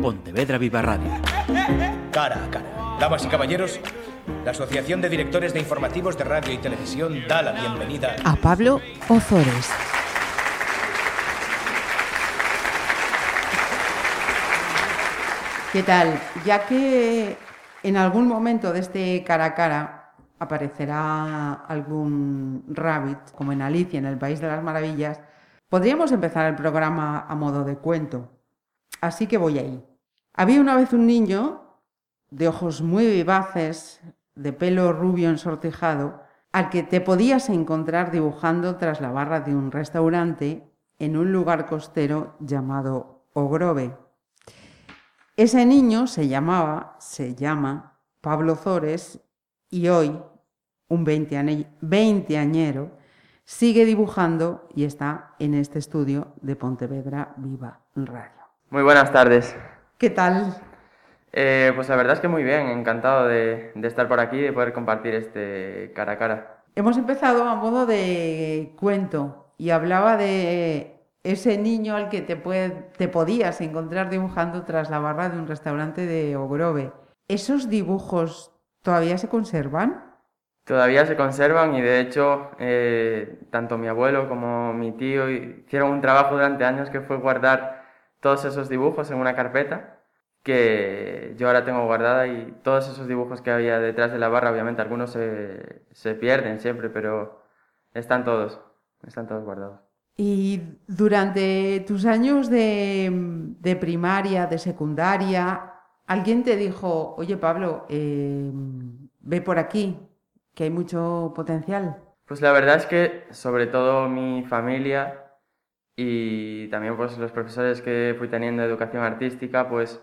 Pontevedra Viva Radio. Cara a cara. Damas y caballeros, la Asociación de Directores de Informativos de Radio y Televisión da la bienvenida a Pablo Ozores. ¿Qué tal? Ya que en algún momento de este cara a cara aparecerá algún rabbit, como en Alicia, en el País de las Maravillas, podríamos empezar el programa a modo de cuento. Así que voy ahí. Había una vez un niño de ojos muy vivaces, de pelo rubio ensortijado, al que te podías encontrar dibujando tras la barra de un restaurante en un lugar costero llamado Ogrove. Ese niño se llamaba, se llama Pablo Zores y hoy, un veinteañero, sigue dibujando y está en este estudio de Pontevedra Viva Radio. Muy buenas tardes. ¿Qué tal? Eh, pues la verdad es que muy bien, encantado de, estar por aquí y de poder compartir este cara a cara. Hemos empezado a modo de cuento y hablaba de ese niño al que te, te podías encontrar dibujando tras la barra de un restaurante de Ogrove. ¿Esos dibujos todavía se conservan? Todavía se conservan y de hecho eh, tanto mi abuelo como mi tío hicieron un trabajo durante años que fue guardar todos esos dibujos en una carpeta que yo ahora tengo guardada y todos esos dibujos que había detrás de la barra, obviamente algunos se, se pierden siempre, pero están todos, están todos guardados. Y durante tus años de, de primaria, de secundaria, alguien te dijo, oye Pablo, eh, ve por aquí, que hay mucho potencial. Pues la verdad es que sobre todo mi familia y también pues los profesores que fui teniendo de educación artística, pues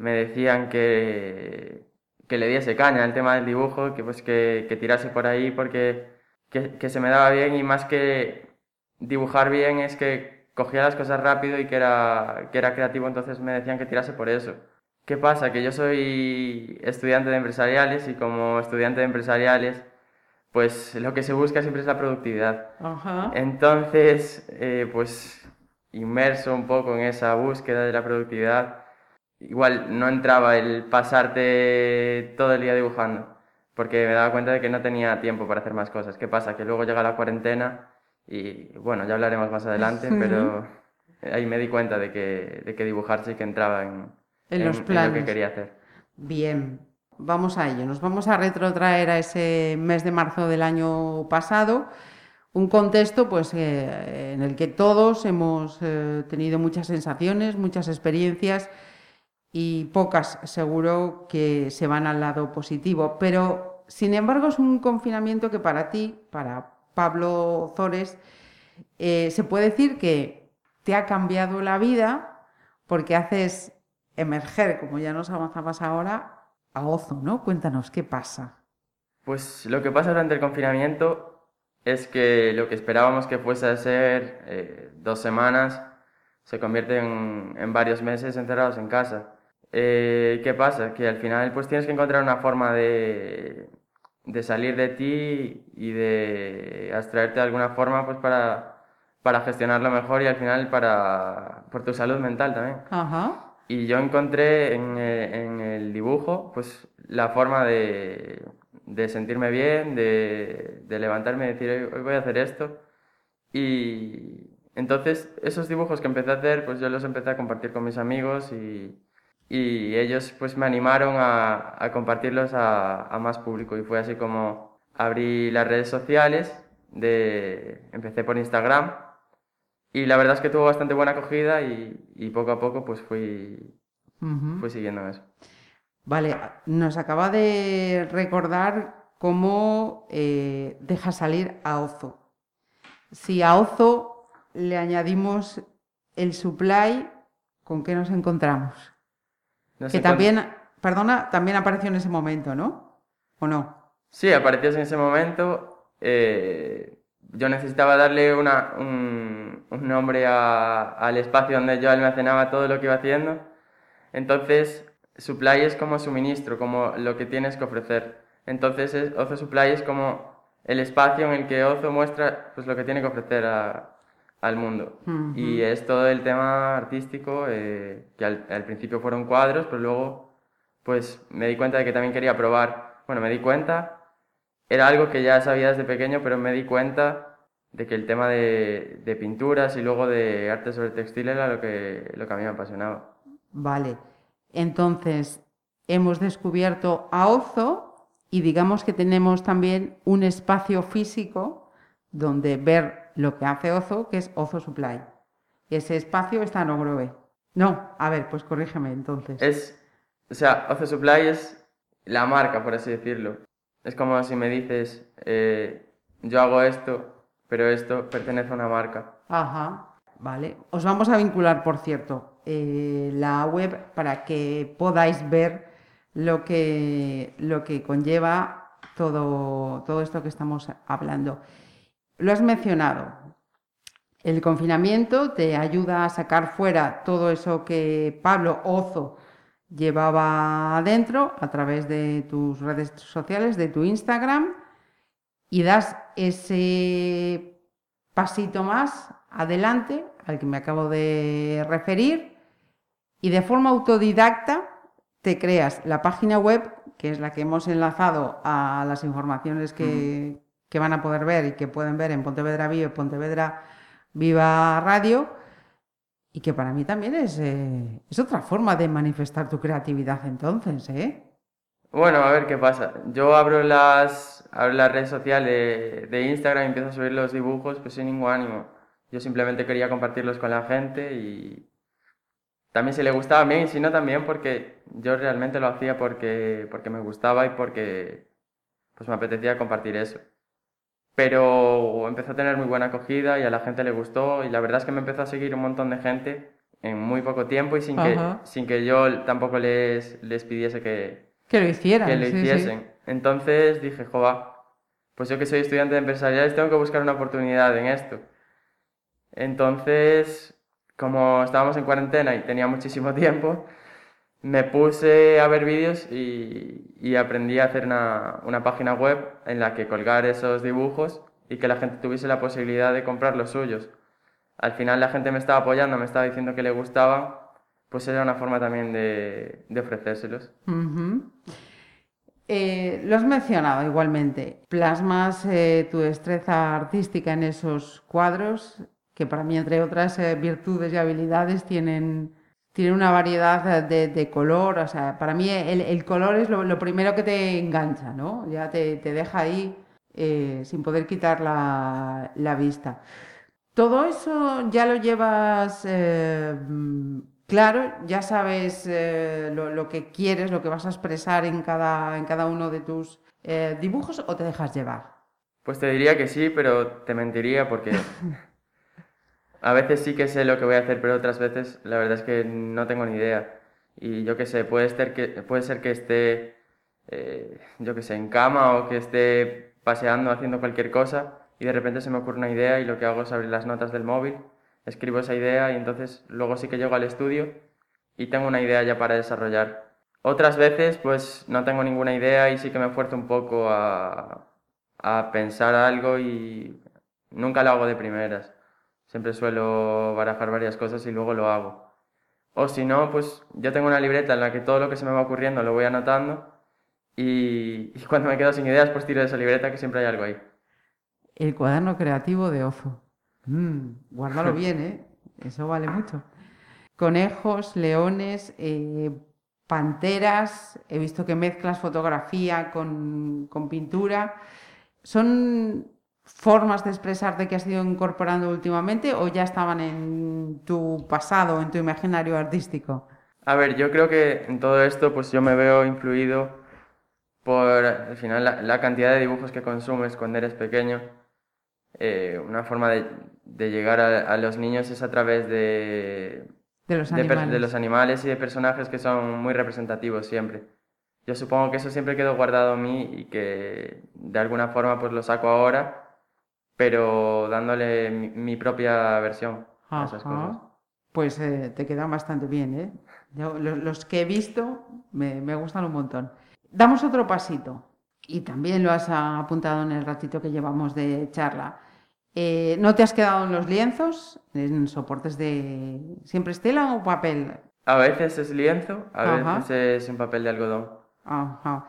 me decían que, que le diese caña al tema del dibujo, que pues que, que tirase por ahí porque que, que, se me daba bien y más que dibujar bien es que cogía las cosas rápido y que era, que era creativo, entonces me decían que tirase por eso. ¿Qué pasa? Que yo soy estudiante de empresariales y como estudiante de empresariales, pues lo que se busca siempre es la productividad. Entonces, eh, pues inmerso un poco en esa búsqueda de la productividad, igual no entraba el pasarte todo el día dibujando, porque me daba cuenta de que no tenía tiempo para hacer más cosas. ¿Qué pasa? Que luego llega la cuarentena y bueno, ya hablaremos más adelante, pero ahí me di cuenta de que, de que dibujar sí que entraba en, en, los planes. En lo que quería hacer. Bien, vamos a ello. Nos vamos a retrotraer a ese mes de marzo del año pasado un contexto pues, eh, en el que todos hemos eh, tenido muchas sensaciones, muchas experiencias y pocas seguro que se van al lado positivo. Pero, sin embargo, es un confinamiento que para ti, para Pablo Zores, eh, se puede decir que te ha cambiado la vida porque haces emerger, como ya nos avanzabas ahora, a Ozo, ¿no? Cuéntanos, ¿qué pasa? Pues lo que pasa durante el confinamiento es que lo que esperábamos que fuese a ser eh, dos semanas se convierte en, en varios meses encerrados en casa. Eh, ¿Qué pasa? Que al final pues tienes que encontrar una forma de, de salir de ti y de abstraerte de alguna forma pues para, para gestionarlo mejor y al final para, por tu salud mental también. Y yo encontré en, eh, en, el dibujo pues la forma de, de sentirme bien, de, de, levantarme y decir hoy voy a hacer esto. Y entonces esos dibujos que empecé a hacer pues yo los empecé a compartir con mis amigos y y ellos pues me animaron a, a compartirlos a, a, más público y fue así como abrí las redes sociales, de, empecé por Instagram y la verdad es que tuvo bastante buena acogida y, y poco a poco pues fui, fui siguiendo eso. Vale, nos acaba de recordar cómo eh, deja salir a Ozo. Si a Ozo le añadimos el supply, ¿con qué nos encontramos? Que también, perdona, también apareció en ese momento, ¿no? ¿O no? Sí, apareció en ese momento. Eh, yo necesitaba darle una, un, un, nombre a, al espacio donde yo almacenaba todo lo que iba haciendo. Entonces, supply es como suministro, como lo que tienes que ofrecer. Entonces, es, Ozo Supply es como el espacio en el que Ozo muestra pues, lo que tiene que ofrecer a, al mundo. Y es todo el tema artístico, eh, que al, al principio fueron cuadros, pero luego pues me di cuenta de que también quería probar. Bueno, me di cuenta, era algo que ya sabía desde pequeño, pero me di cuenta de que el tema de, de pinturas y luego de arte sobre textil era lo que, lo que a mí me apasionaba. Vale. Entonces, hemos descubierto a Ozo y digamos que tenemos también un espacio físico donde ver lo que hace Ozo, que es Ozo Supply. Ese espacio está en Ogrove. No, a ver, pues corrígeme entonces. Es, o sea, Oce Supply es la marca, por así decirlo. Es como si me dices, eh, yo hago esto, pero esto pertenece a una marca. Ajá, vale. Os vamos a vincular, por cierto, eh, la web para que podáis ver lo que, lo que conlleva todo, todo esto que estamos hablando. Lo has mencionado. El confinamiento te ayuda a sacar fuera todo eso que Pablo Ozo llevaba adentro a través de tus redes sociales, de tu Instagram, y das ese pasito más adelante al que me acabo de referir y de forma autodidacta te creas la página web, que es la que hemos enlazado a las informaciones que, que van a poder ver y que pueden ver en Pontevedra Viva y Pontevedra Viva Radio, y que para mí también es, eh, es otra forma de manifestar tu creatividad entonces, ¿eh? Bueno, a ver qué pasa. Yo abro las, abro las redes sociales de Instagram y empiezo a subir los dibujos, pues sin ningún ánimo. Yo simplemente quería compartirlos con la gente y también si le gustaba bien y si no también porque yo realmente lo hacía porque, porque me gustaba y porque pues me apetecía compartir eso. Pero empezó a tener muy buena acogida y a la gente le gustó y la verdad es que me empezó a seguir un montón de gente en muy poco tiempo y sin, que, sin que yo tampoco les, les pidiese que, Que lo hicieran. que lo sí, sí. hiciesen. Entonces dije, jova, pues yo que soy estudiante de empresariales tengo que buscar una oportunidad en esto. Entonces, como estábamos en cuarentena y tenía muchísimo tiempo, me puse a ver vídeos y, aprendí a hacer una, página web en la que colgar esos dibujos y que la gente tuviese la posibilidad de comprar los suyos. Al final la gente me estaba apoyando, me estaba diciendo que le gustaban, pues era una forma también de, ofrecérselos. Ujú. Eh, lo has mencionado igualmente. Plasmas eh, tu destreza artística en esos cuadros, que para mí, entre otras eh, virtudes y habilidades, tienen, tienen una variedad de, de color. O sea, para mí el, el color es lo, lo primero que te engancha, ¿no? Ya te, te deja ahí eh, sin poder quitar la, la vista. Todo eso ya lo llevas eh, claro, ya sabes eh, lo, lo que quieres, lo que vas a expresar en cada, en cada uno de tus eh, dibujos o te dejas llevar. Pues te diría que sí, pero te mentiría porque a veces sí que sé lo que voy a hacer, pero otras veces la verdad es que no tengo ni idea. Y yo qué sé, puede ser que, puede ser que esté, eh, yo qué sé, en cama o que esté paseando haciendo cualquier cosa y de repente se me ocurre una idea y lo que hago es abrir las notas del móvil, escribo esa idea y entonces luego sí que llego al estudio y tengo una idea ya para desarrollar. Otras veces pues no tengo ninguna idea y sí que me esfuerzo un poco a, a pensar algo y nunca lo hago de primeras. Siempre suelo barajar varias cosas y luego lo hago. O si no, pues yo tengo una libreta en la que todo lo que se me va ocurriendo lo voy anotando y, y cuando me quedo sin ideas pues tiro de esa libreta que siempre hay algo ahí. El cuaderno creativo de Ozo. Mm, guárdalo bien, ¿eh? Eso vale mucho. Conejos, leones, eh, panteras. He visto que mezclas fotografía con, con pintura. ¿Son formas de expresarte que has ido incorporando últimamente o ya estaban en tu pasado, en tu imaginario artístico? A ver, yo creo que en todo esto pues yo me veo influido por al final la, la cantidad de dibujos que consumes cuando eres pequeño. Eh, una forma de, de llegar a, a los niños es a través de, De los de, de los animales y de personajes que son muy representativos siempre. Yo supongo que eso siempre quedó guardado en mí y que de alguna forma pues lo saco ahora, pero dándole mi, mi propia versión a esas cosas. Pues eh, te quedan bastante bien, ¿eh? Yo, los, que he visto me, me gustan un montón. Damos otro pasito, y también lo has apuntado en el ratito que llevamos de charla. Eh, ¿No te has quedado en los lienzos? ¿En soportes de... ¿Siempre estela o papel? A veces es lienzo, a veces es un papel de algodón. Ajá.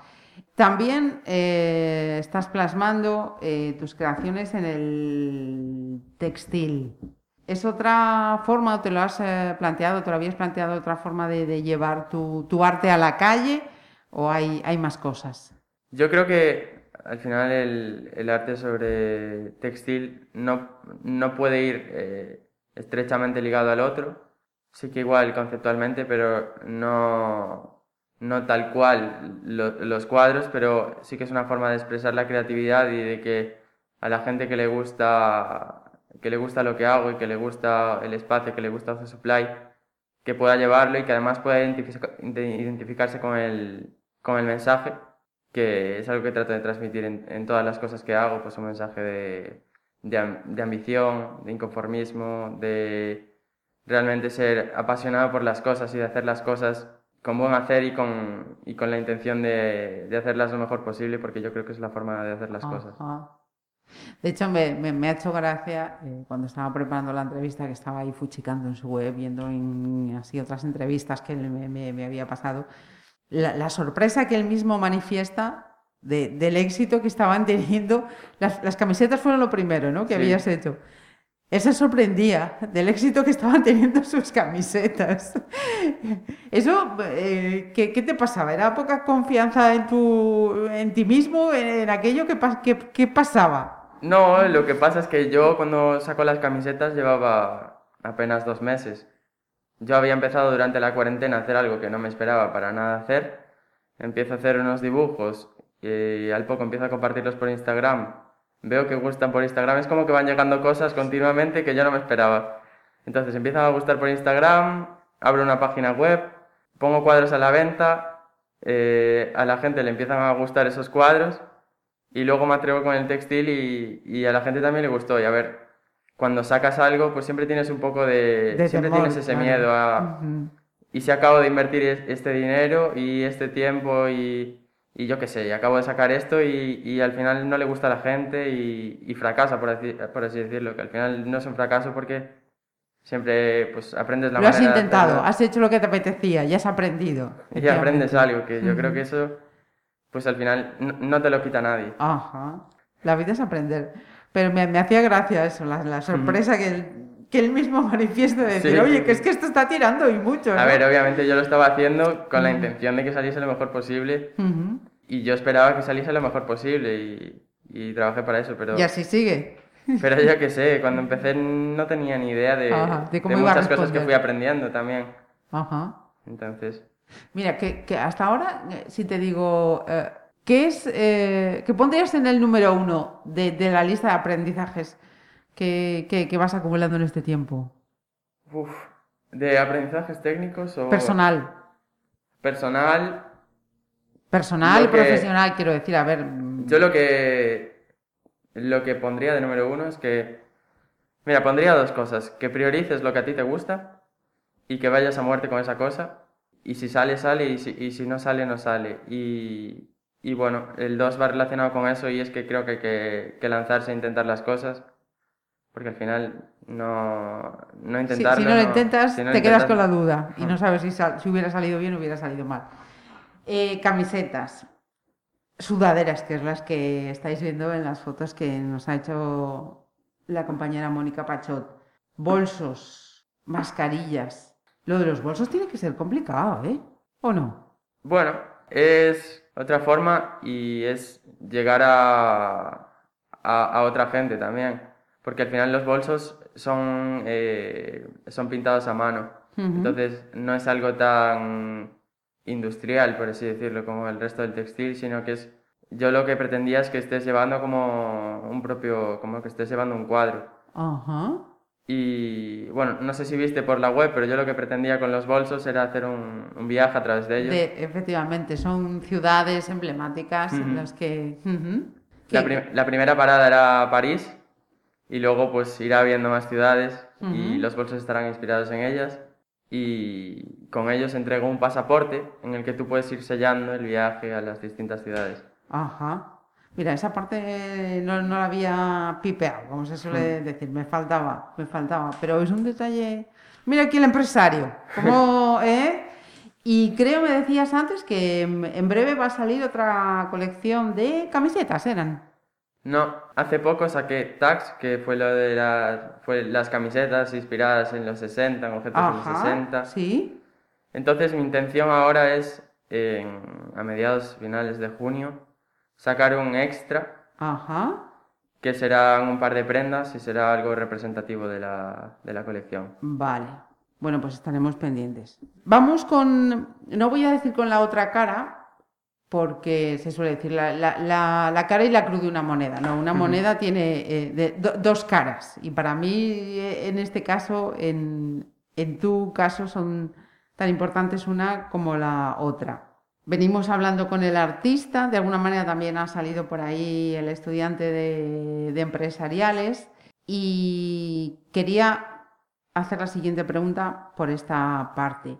También eh, estás plasmando eh, tus creaciones en el textil. ¿Es otra forma, o te lo has eh, planteado, te lo habías planteado otra forma de, llevar tu, arte a la calle o hay, más cosas? Yo creo que al final el, arte sobre textil no, no puede ir estrechamente ligado al otro. Sí que igual conceptualmente, pero no, no tal cual los cuadros, pero sí que es una forma de expresar la creatividad y de que a la gente que le gusta que le gusta lo que hago y que le gusta el espacio, que le gusta Ozo Supply, que pueda llevarlo y que además pueda identificarse con el, con el mensaje, que es algo que trato de transmitir en, todas las cosas que hago, pues un mensaje de, de ambición, de inconformismo, de realmente ser apasionado por las cosas y de hacer las cosas con buen hacer y con, y con la intención de, de, hacerlas lo mejor posible, porque yo creo que es la forma de hacer las cosas. De hecho, me, me, ha hecho gracia eh, cuando estaba preparando la entrevista, que estaba ahí fuchicando en su web, viendo en, así otras entrevistas que me, me había pasado, la, la, sorpresa que él mismo manifiesta de, del éxito que estaban teniendo. Las, las, camisetas fueron lo primero ¿no? que habías hecho. Él se sorprendía del éxito que estaban teniendo sus camisetas. Eso, eh, ¿qué, te pasaba? ¿Era poca confianza en, tu, en ti mismo, en, aquello que, pasaba? No, lo que pasa es que yo cuando saco las camisetas llevaba apenas dos meses. Yo había empezado durante la cuarentena a hacer algo que no me esperaba para nada hacer. Empiezo a hacer unos dibujos y al poco empiezo a compartirlos por Instagram veo que gustan por Instagram. Es como que van llegando cosas continuamente que yo no me esperaba. Entonces empiezan a gustar por Instagram, abro una página web, pongo cuadros a la venta, eh, a la gente le empiezan a gustar esos cuadros y luego me atrevo con el textil y, y, a la gente también le gustó. Y a ver, cuando sacas algo, pues siempre tienes un poco de... siempre tienes ese miedo a... Y si acabo de invertir este dinero y este tiempo y, y yo qué sé, acabo de sacar esto y, y, al final no le gusta a la gente y, y fracasa, por así, por así, decirlo, que al final no es un fracaso porque siempre pues aprendes la lo manera... Lo has intentado, has hecho lo que te apetecía, ya has aprendido. Y aprendes algo, que yo creo que eso, pues al final no, te lo quita nadie. Ajá, la vida es aprender. Pero me, me hacía gracia eso, la, la sorpresa que, él, que él mismo manifiesta de decir, oye, que es que esto está tirando y mucho. A ver, obviamente yo lo estaba haciendo con la intención de que saliese lo mejor posible y yo esperaba que saliese lo mejor posible y, y trabajé para eso, pero... Y así sigue. Pero yo qué sé, cuando empecé no tenía ni idea de, de, muchas cosas que fui aprendiendo también. Ajá. Entonces... Mira, que, que hasta ahora, eh, si te digo, eh, ¿qué es, eh, qué pondrías en el número uno de, de la lista de aprendizajes que, que, que, vas acumulando en este tiempo? Uf, ¿De aprendizajes técnicos o...? Personal. Personal, Personal y profesional, quiero decir, a ver. Mm. Yo lo que. Lo que pondría de número uno es que. Mira, pondría dos cosas. Que priorices lo que a ti te gusta y que vayas a muerte con esa cosa. Y si sale, sale, y si, y si no sale, no sale. Y, y bueno, el dos va relacionado con eso y es que creo que hay que, lanzarse a intentar las cosas. Porque al final no, no intentarlo. si no lo intentas, te quedas con la duda y no sabes si, si hubiera salido bien o hubiera salido mal. Eh, camisetas, sudaderas, que es las que estáis viendo en las fotos que nos ha hecho la compañera Mónica Pachot. Bolsos, mascarillas. Lo de los bolsos tiene que ser complicado, ¿eh? ¿O no? Bueno, es otra forma y es llegar a, a, otra gente también. Porque al final los bolsos son, eh, son pintados a mano. Entonces no es algo tan industrial, por así decirlo, como el resto del textil, sino que es yo lo que pretendía es que estés llevando como un propio, como que estés llevando un cuadro. Ajá. Y bueno, no sé si viste por la web, pero yo lo que pretendía con los bolsos era hacer un, un viaje a través de ellos. efectivamente, son ciudades emblemáticas en las que... la, la, primera parada era París y luego pues irá viendo más ciudades y los bolsos estarán inspirados en ellas y con ellos entrego un pasaporte en el que tú puedes ir sellando el viaje a las distintas ciudades. Ajá. Mira, esa parte no, no la había pipeado, como se suele decir, me faltaba, me faltaba, pero es un detalle... Mira aquí el empresario, como, ¿eh? Y creo, me decías antes, que en breve va a salir otra colección de camisetas, ¿eran? No, hace poco saqué Tax, que fue lo de las, fue las camisetas inspiradas en los 60, en objetos de los 60. Sí. Entonces mi intención ahora es, a mediados finales de junio, sacar un extra. Ajá. Que serán un par de prendas y será algo representativo de la, de la colección. Vale. Bueno, pues estaremos pendientes. Vamos con, no voy a decir con la otra cara, porque se suele decir la, la, la, cara y la cruz de una moneda. No, una moneda tiene eh, dos caras y para mí eh, en este caso, en, en, tu caso, son tan importantes una como la otra. Venimos hablando con el artista, de alguna manera también ha salido por ahí el estudiante de, de empresariales y quería hacer la siguiente pregunta por esta parte.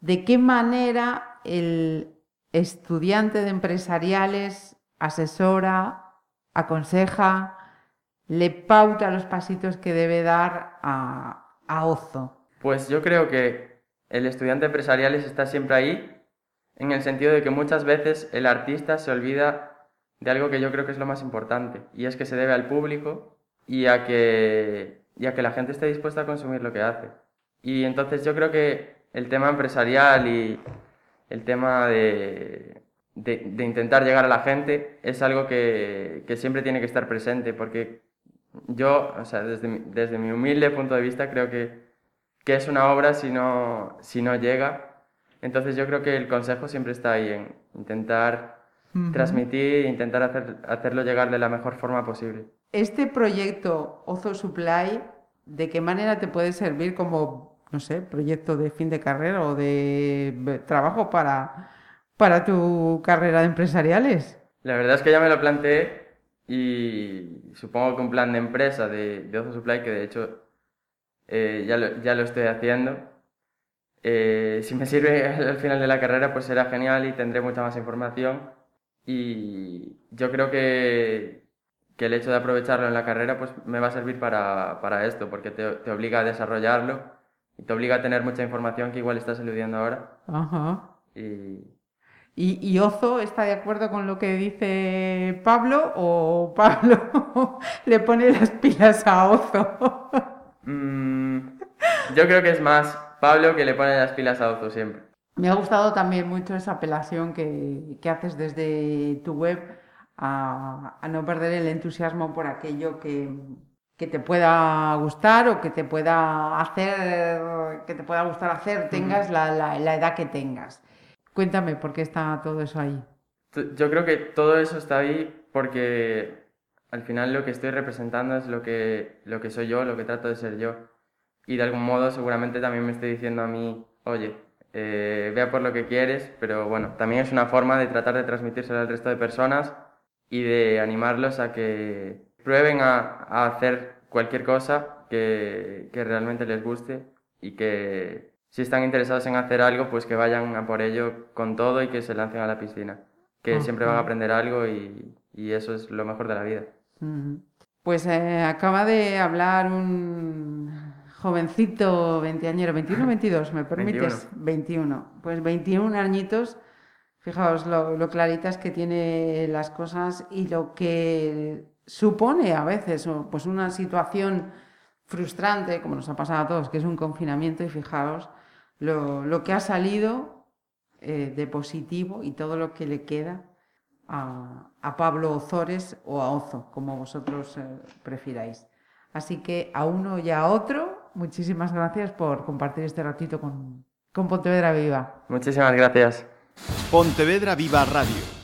¿De qué manera el estudiante de empresariales asesora, aconseja, le pauta los pasitos que debe dar a, a Ozo? Pues yo creo que el estudiante empresariales está siempre ahí, en el sentido de que muchas veces el artista se olvida de algo que yo creo que es lo más importante, y es que se debe al público y a que y a que la gente esté dispuesta a consumir lo que hace. Y entonces yo creo que el tema empresarial y el tema de, de, intentar llegar a la gente es algo que, que, siempre tiene que estar presente, porque yo, o sea, desde, mi, desde mi humilde punto de vista, creo que, que es una obra si no, si no llega. Entonces yo creo que el consejo siempre está ahí, en intentar transmitir intentar hacer, hacerlo llegar de la mejor forma posible. Este proyecto Ozo Supply, ¿de qué manera te puede servir como, no sé, proyecto de fin de carrera o de trabajo para, para tu carrera de empresariales? La verdad es que ya me lo planteé y supongo que un plan de empresa de, de Ozo Supply, que de hecho eh, ya, lo, ya lo estoy haciendo, eh, si me sirve al final de la carrera, pues será genial y tendré mucha más información. Y yo creo que, que el hecho de aprovecharlo en la carrera pues me va a servir para, para esto, porque te, te, obliga a desarrollarlo y te obliga a tener mucha información que igual estás eludiendo ahora. Ajá. Y... ¿Y, ¿Y, Ozo está de acuerdo con lo que dice Pablo o Pablo le pone las pilas a Ozo? mm, yo creo que es más Pablo que le pone las pilas a Ozo siempre. Me ha gustado también mucho esa apelación que, que haces desde tu web a, no perder el entusiasmo por aquello que, que, te pueda gustar o que te pueda hacer, que te pueda gustar hacer, tengas la, la, la edad que tengas. Cuéntame por qué está todo eso ahí. Yo creo que todo eso está ahí porque al final lo que estoy representando es lo que, lo que soy yo, lo que trato de ser yo. Y de algún modo seguramente también me estoy diciendo a mí, oye, eh, vea por lo que quieres, pero bueno, también es una forma de tratar de transmitírselo al resto de personas y de animarlos a que prueben a, a hacer cualquier cosa que, que, realmente les guste y que si están interesados en hacer algo, pues que vayan a por ello con todo y que se lancen a la piscina, que siempre van a aprender algo y, y, eso es lo mejor de la vida. Pues eh, acaba de hablar un jovencito veinteañero, 21 o 22, ¿me permites? 21. 21. Pues 21 añitos Fijaos lo, claritas que tiene las cosas y lo que supone a veces pues una situación frustrante, como nos ha pasado a todos, que es un confinamiento, y fijaos lo, que ha salido eh, de positivo y todo lo que le queda a, Pablo Ozores o a Ozo, como vosotros eh, prefiráis. Así que a uno y a otro, muchísimas gracias por compartir este ratito con, con Pontevedra Viva. Muchísimas gracias. Pontevedra Viva Radio.